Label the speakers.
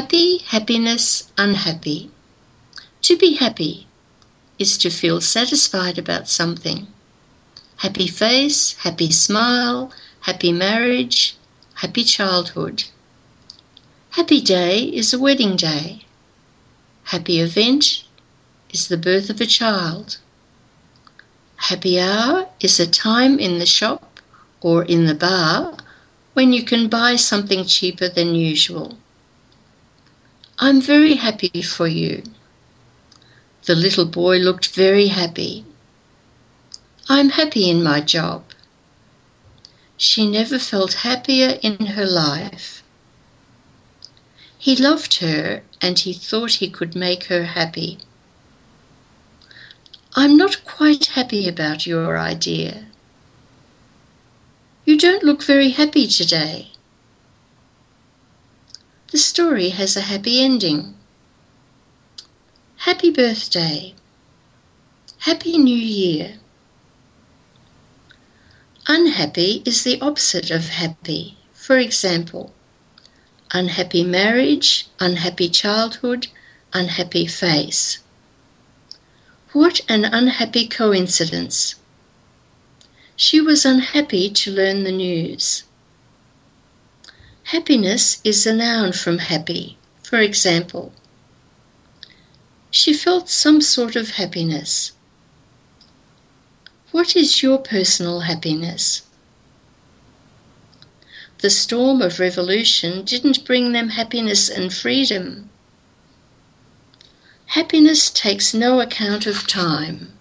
Speaker 1: Happy, happiness, unhappy. To be happy is to feel satisfied about something. Happy face, happy smile, happy marriage, happy childhood. Happy day is a wedding day. Happy event is the birth of a child. Happy hour is a time in the shop or in the bar when you can buy something cheaper than usual. I'm very happy for you. The little boy looked very happy. I'm happy in my job. She never felt happier in her life. He loved her and he thought he could make her happy. I'm not quite happy about your idea. You don't look very happy today. The story has a happy ending. Happy birthday. Happy New Year. Unhappy is the opposite of happy. For example, unhappy marriage, unhappy childhood, unhappy face. What an unhappy coincidence. She was unhappy to learn the news. Happiness is a noun from happy. For example, she felt some sort of happiness. What is your personal happiness? The storm of revolution didn't bring them happiness and freedom. Happiness takes no account of time.